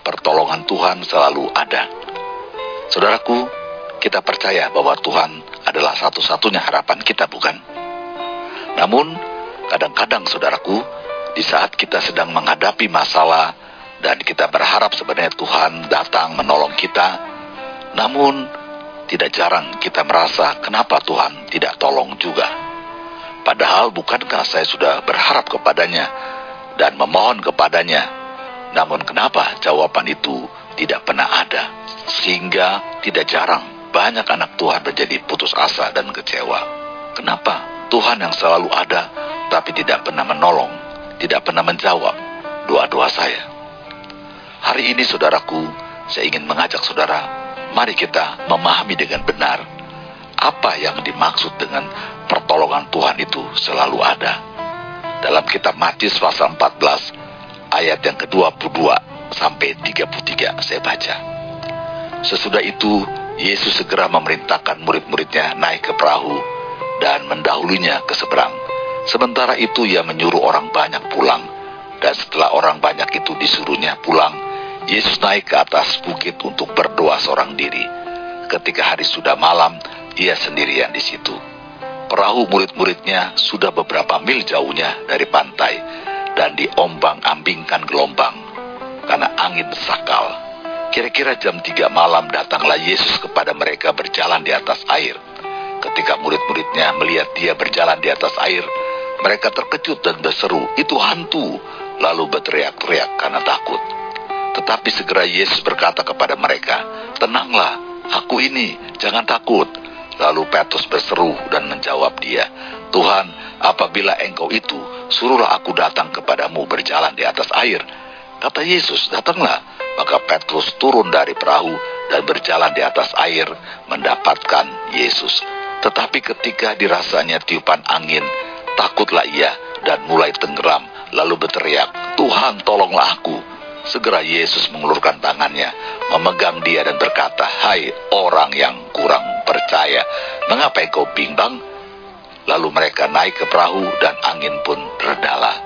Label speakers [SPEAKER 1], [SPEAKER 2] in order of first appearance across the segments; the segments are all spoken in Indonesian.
[SPEAKER 1] Pertolongan Tuhan Selalu Ada. Saudaraku, kita percaya bahwa Tuhan adalah satu-satunya harapan kita bukan? Namun, kadang-kadang saudaraku, di saat kita sedang menghadapi masalah dan kita berharap sebenarnya Tuhan datang menolong kita, namun tidak jarang kita merasa kenapa Tuhan tidak tolong juga. Padahal bukankah saya sudah berharap kepadanya dan memohon kepadanya. Namun kenapa jawaban itu tidak pernah ada? Sehingga tidak jarang banyak anak Tuhan menjadi putus asa dan kecewa. Kenapa? Tuhan yang selalu ada tapi tidak pernah menolong, tidak pernah menjawab doa-doa saya. Hari ini saudaraku, saya ingin mengajak saudara, mari kita memahami dengan benar apa yang dimaksud dengan pertolongan Tuhan itu selalu ada dalam kitab Matius pasal 14 ayat yang ke-22 sampai 33 saya baca. Sesudah itu Yesus segera memerintahkan murid-muridnya naik ke perahu dan mendahulunya ke seberang. Sementara itu ia menyuruh orang banyak pulang dan setelah orang banyak itu disuruhnya pulang, Yesus naik ke atas bukit untuk berdoa seorang diri. Ketika hari sudah malam, ia sendirian di situ. Perahu murid-muridnya sudah beberapa mil jauhnya dari pantai dan diombang-ambingkan gelombang karena angin sakal. Kira-kira jam 3 malam datanglah Yesus kepada mereka berjalan di atas air. Ketika murid-muridnya melihat dia berjalan di atas air, mereka terkejut dan berseru, itu hantu, lalu berteriak-teriak karena takut. Tetapi segera Yesus berkata kepada mereka, Tenanglah, aku ini, jangan takut. Lalu Petrus berseru dan menjawab dia, Tuhan, apabila engkau itu, suruhlah aku datang kepadamu berjalan di atas air. Kata Yesus, datanglah. Maka Petrus turun dari perahu dan berjalan di atas air mendapatkan Yesus. Tetapi ketika dirasanya tiupan angin, takutlah ia dan mulai tenggelam, lalu berteriak, Tuhan tolonglah aku. Segera Yesus mengulurkan tangannya, memegang dia dan berkata, Hai orang yang kurang percaya, mengapa engkau bimbang? Lalu mereka naik ke perahu dan angin pun redalah.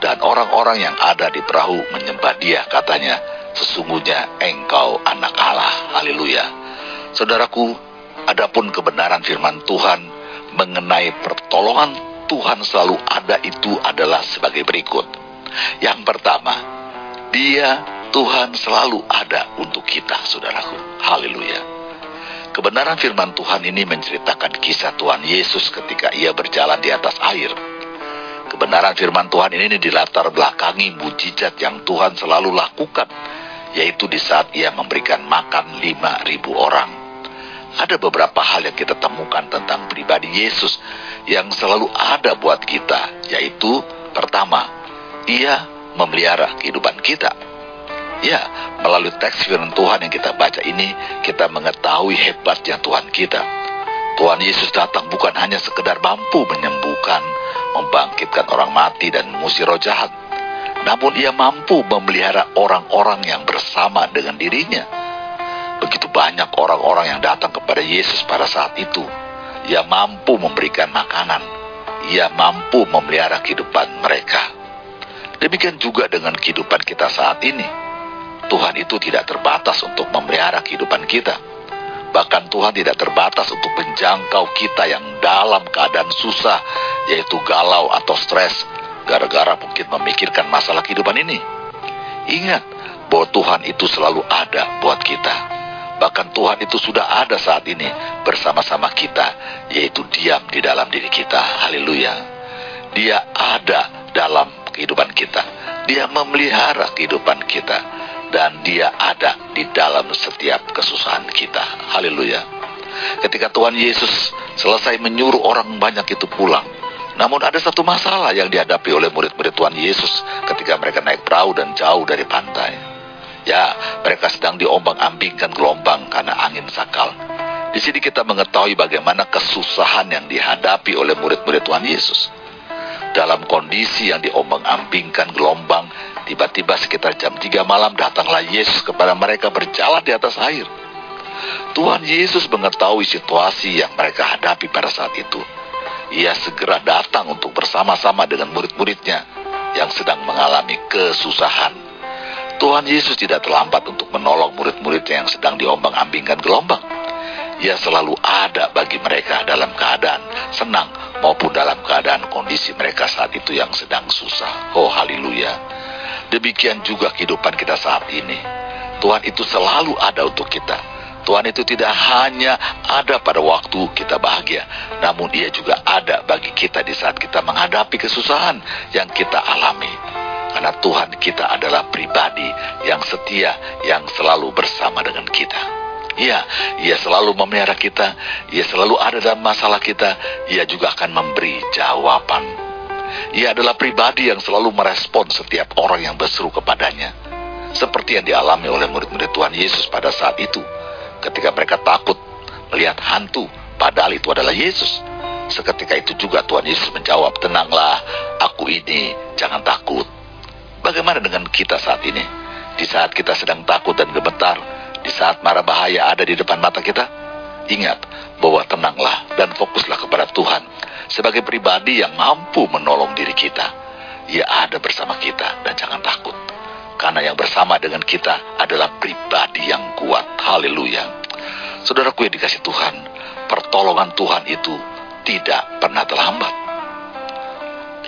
[SPEAKER 1] Dan orang-orang yang ada di perahu menyembah dia, katanya, sesungguhnya engkau anak Allah. Haleluya. Saudaraku, adapun kebenaran firman Tuhan mengenai pertolongan Tuhan selalu ada itu adalah sebagai berikut. Yang pertama, dia Tuhan selalu ada untuk kita, saudaraku. Haleluya. Kebenaran firman Tuhan ini menceritakan kisah Tuhan Yesus ketika ia berjalan di atas air. Kebenaran firman Tuhan ini dilatar belakangi mujizat yang Tuhan selalu lakukan, yaitu di saat ia memberikan makan lima ribu orang. Ada beberapa hal yang kita temukan tentang pribadi Yesus yang selalu ada buat kita, yaitu pertama, ia memelihara kehidupan kita. Ya, melalui teks firman Tuhan yang kita baca ini, kita mengetahui hebatnya Tuhan kita. Tuhan Yesus datang bukan hanya sekedar mampu menyembuhkan, membangkitkan orang mati dan mengusir roh jahat. Namun ia mampu memelihara orang-orang yang bersama dengan dirinya. Begitu banyak orang-orang yang datang kepada Yesus pada saat itu. Ia mampu memberikan makanan. Ia mampu memelihara kehidupan mereka. Demikian juga dengan kehidupan kita saat ini. Tuhan itu tidak terbatas untuk memelihara kehidupan kita. Bahkan Tuhan tidak terbatas untuk menjangkau kita yang dalam keadaan susah, yaitu galau atau stres, gara-gara mungkin memikirkan masalah kehidupan ini. Ingat bahwa Tuhan itu selalu ada buat kita. Bahkan Tuhan itu sudah ada saat ini bersama-sama kita, yaitu diam di dalam diri kita. Haleluya. Dia ada dalam kehidupan kita. Dia memelihara kehidupan kita dan dia ada di dalam setiap kesusahan kita. Haleluya. Ketika Tuhan Yesus selesai menyuruh orang banyak itu pulang, namun ada satu masalah yang dihadapi oleh murid-murid Tuhan Yesus ketika mereka naik perahu dan jauh dari pantai. Ya, mereka sedang diombang-ambingkan gelombang karena angin sakal. Di sini kita mengetahui bagaimana kesusahan yang dihadapi oleh murid-murid Tuhan Yesus dalam kondisi yang diombang-ambingkan gelombang, tiba-tiba sekitar jam 3 malam datanglah Yesus kepada mereka berjalan di atas air. Tuhan Yesus mengetahui situasi yang mereka hadapi pada saat itu. Ia segera datang untuk bersama-sama dengan murid-muridnya yang sedang mengalami kesusahan. Tuhan Yesus tidak terlambat untuk menolong murid-muridnya yang sedang diombang-ambingkan gelombang. Ia selalu ada bagi mereka dalam keadaan senang maupun dalam keadaan kondisi mereka saat itu yang sedang susah. Oh haleluya. Demikian juga kehidupan kita saat ini. Tuhan itu selalu ada untuk kita Tuhan itu tidak hanya ada pada waktu kita bahagia, namun Ia juga ada bagi kita di saat kita menghadapi kesusahan yang kita alami. Karena Tuhan kita adalah pribadi yang setia, yang selalu bersama dengan kita. Iya, ia selalu memelihara kita, ia selalu ada dalam masalah kita, ia juga akan memberi jawaban. Ia adalah pribadi yang selalu merespon setiap orang yang berseru kepadanya. Seperti yang dialami oleh murid-murid Tuhan Yesus pada saat itu ketika mereka takut melihat hantu, padahal itu adalah Yesus. Seketika itu juga Tuhan Yesus menjawab, tenanglah, aku ini, jangan takut. Bagaimana dengan kita saat ini? Di saat kita sedang takut dan gemetar, di saat marah bahaya ada di depan mata kita, ingat bahwa tenanglah dan fokuslah kepada Tuhan sebagai pribadi yang mampu menolong diri kita. Ia ada bersama kita dan jangan takut. Karena yang bersama dengan kita adalah pribadi yang kuat. Haleluya. Saudaraku yang dikasih Tuhan, pertolongan Tuhan itu tidak pernah terlambat.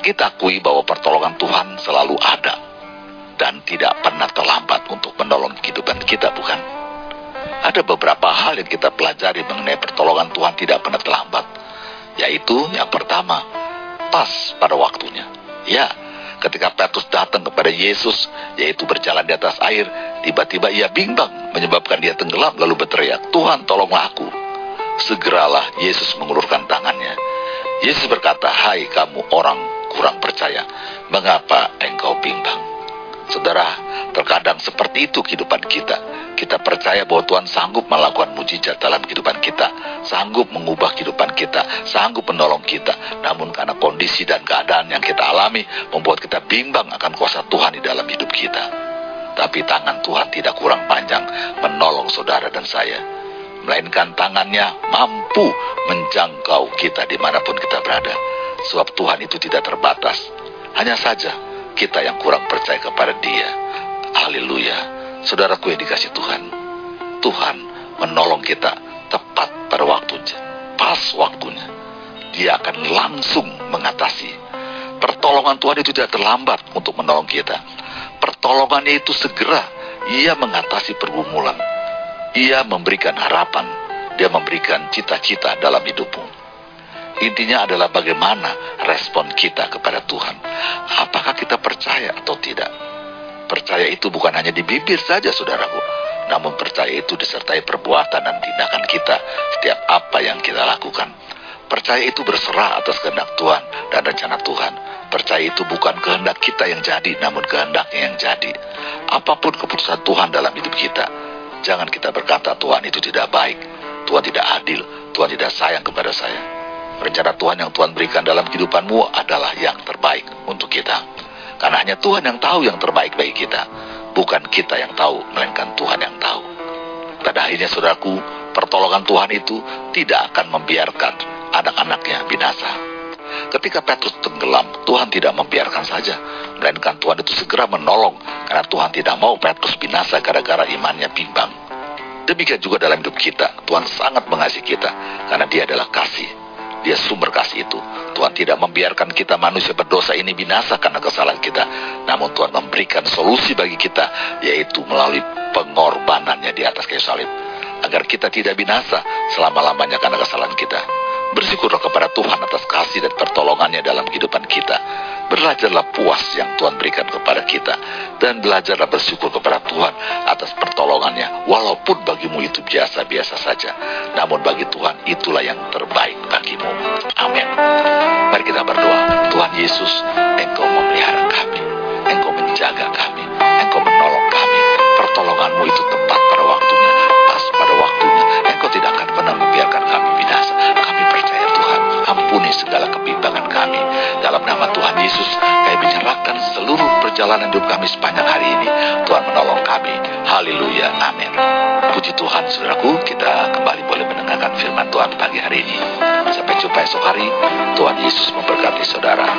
[SPEAKER 1] Kita akui bahwa pertolongan Tuhan selalu ada dan tidak pernah terlambat untuk menolong kehidupan kita, bukan? Ada beberapa hal yang kita pelajari mengenai pertolongan Tuhan tidak pernah terlambat. Yaitu yang pertama, pas pada waktunya. Ya, ketika Petrus datang kepada Yesus, yaitu berjalan di atas air, tiba-tiba ia bimbang, menyebabkan dia tenggelam lalu berteriak, Tuhan tolonglah aku. Segeralah Yesus mengulurkan tangannya. Yesus berkata, hai kamu orang kurang percaya, mengapa engkau bimbang? Saudara, terkadang seperti itu kehidupan kita. Kita percaya bahwa Tuhan sanggup melakukan mujizat dalam kehidupan kita, sanggup mengubah kehidupan kita, sanggup menolong kita. Namun karena kondisi dan keadaan yang kita alami membuat kita bimbang akan kuasa Tuhan di dalam hidup kita. Tapi tangan Tuhan tidak kurang panjang menolong saudara dan saya. Melainkan tangannya mampu menjangkau kita di mana pun kita berada. Sebab Tuhan itu tidak terbatas. Hanya saja kita yang kurang percaya kepada dia. Haleluya. Saudaraku yang dikasih Tuhan. Tuhan menolong kita tepat pada waktunya. Pas waktunya. Dia akan langsung mengatasi. Pertolongan Tuhan itu tidak terlambat untuk menolong kita. Pertolongannya itu segera. Ia mengatasi pergumulan. Ia memberikan harapan. Dia memberikan cita-cita dalam hidupmu. Intinya adalah bagaimana respon kita kepada Tuhan. Apakah kita percaya atau tidak? Percaya itu bukan hanya di bibir saja, saudaraku. Namun percaya itu disertai perbuatan dan tindakan kita setiap apa yang kita lakukan. Percaya itu berserah atas kehendak Tuhan dan rencana Tuhan. Percaya itu bukan kehendak kita yang jadi, namun kehendaknya yang jadi. Apa pun keputusan Tuhan dalam hidup kita, jangan kita berkata Tuhan itu tidak baik, Tuhan tidak adil, Tuhan tidak sayang kepada saya. Rencana Tuhan yang Tuhan berikan dalam kehidupanmu adalah yang terbaik untuk kita. Karena hanya Tuhan yang tahu yang terbaik bagi kita. Bukan kita yang tahu, melainkan Tuhan yang tahu. Pada akhirnya saudaraku, pertolongan Tuhan itu tidak akan membiarkan anak-anaknya binasa. Ketika Petrus tenggelam, Tuhan tidak membiarkan saja. Melainkan Tuhan itu segera menolong. Karena Tuhan tidak mau Petrus binasa gara-gara imannya bimbang. Demikian juga dalam hidup kita, Tuhan sangat mengasihi kita. Karena dia adalah kasih dia sumber kasih itu. Tuhan tidak membiarkan kita manusia berdosa ini binasa karena kesalahan kita. Namun Tuhan memberikan solusi bagi kita, yaitu melalui pengorbanannya di atas kayu salib. Agar kita tidak binasa selama-lamanya karena kesalahan kita. Bersyukurlah kepada Tuhan atas kasih dan pertolongannya dalam kehidupan kita. Belajarlah puas yang Tuhan berikan kepada kita. Dan belajarlah bersyukur kepada Tuhan atas pertolongannya. Walaupun bagimu itu biasa-biasa saja. Namun bagi Tuhan itulah yang terbaik bagimu. Amin. Mari kita berdoa. Tuhan Yesus, Engkau memelihara kami. Perjalanan hidup kami sepanjang hari ini. Tuhan menolong kami. Haleluya. Amin. Puji Tuhan, saudaraku, kita kembali boleh mendengarkan firman Tuhan pagi hari ini. Sampai jumpa esok hari. Tuhan Yesus memberkati saudara.